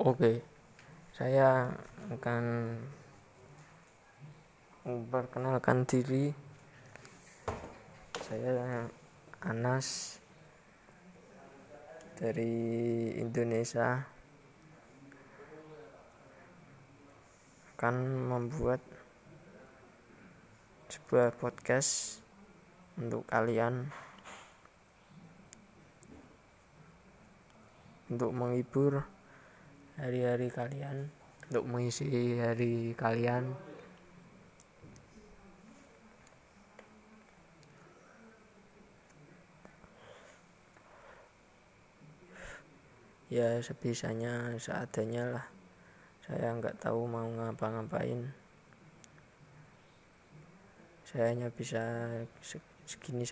Oke, saya akan memperkenalkan diri. Saya Anas dari Indonesia. Akan membuat sebuah podcast untuk kalian. Untuk menghibur hari-hari kalian. Untuk mengisi hari kalian. Ya sebisanya seadanya lah. Saya nggak tahu mau ngapa-ngapain. Saya hanya bisa segini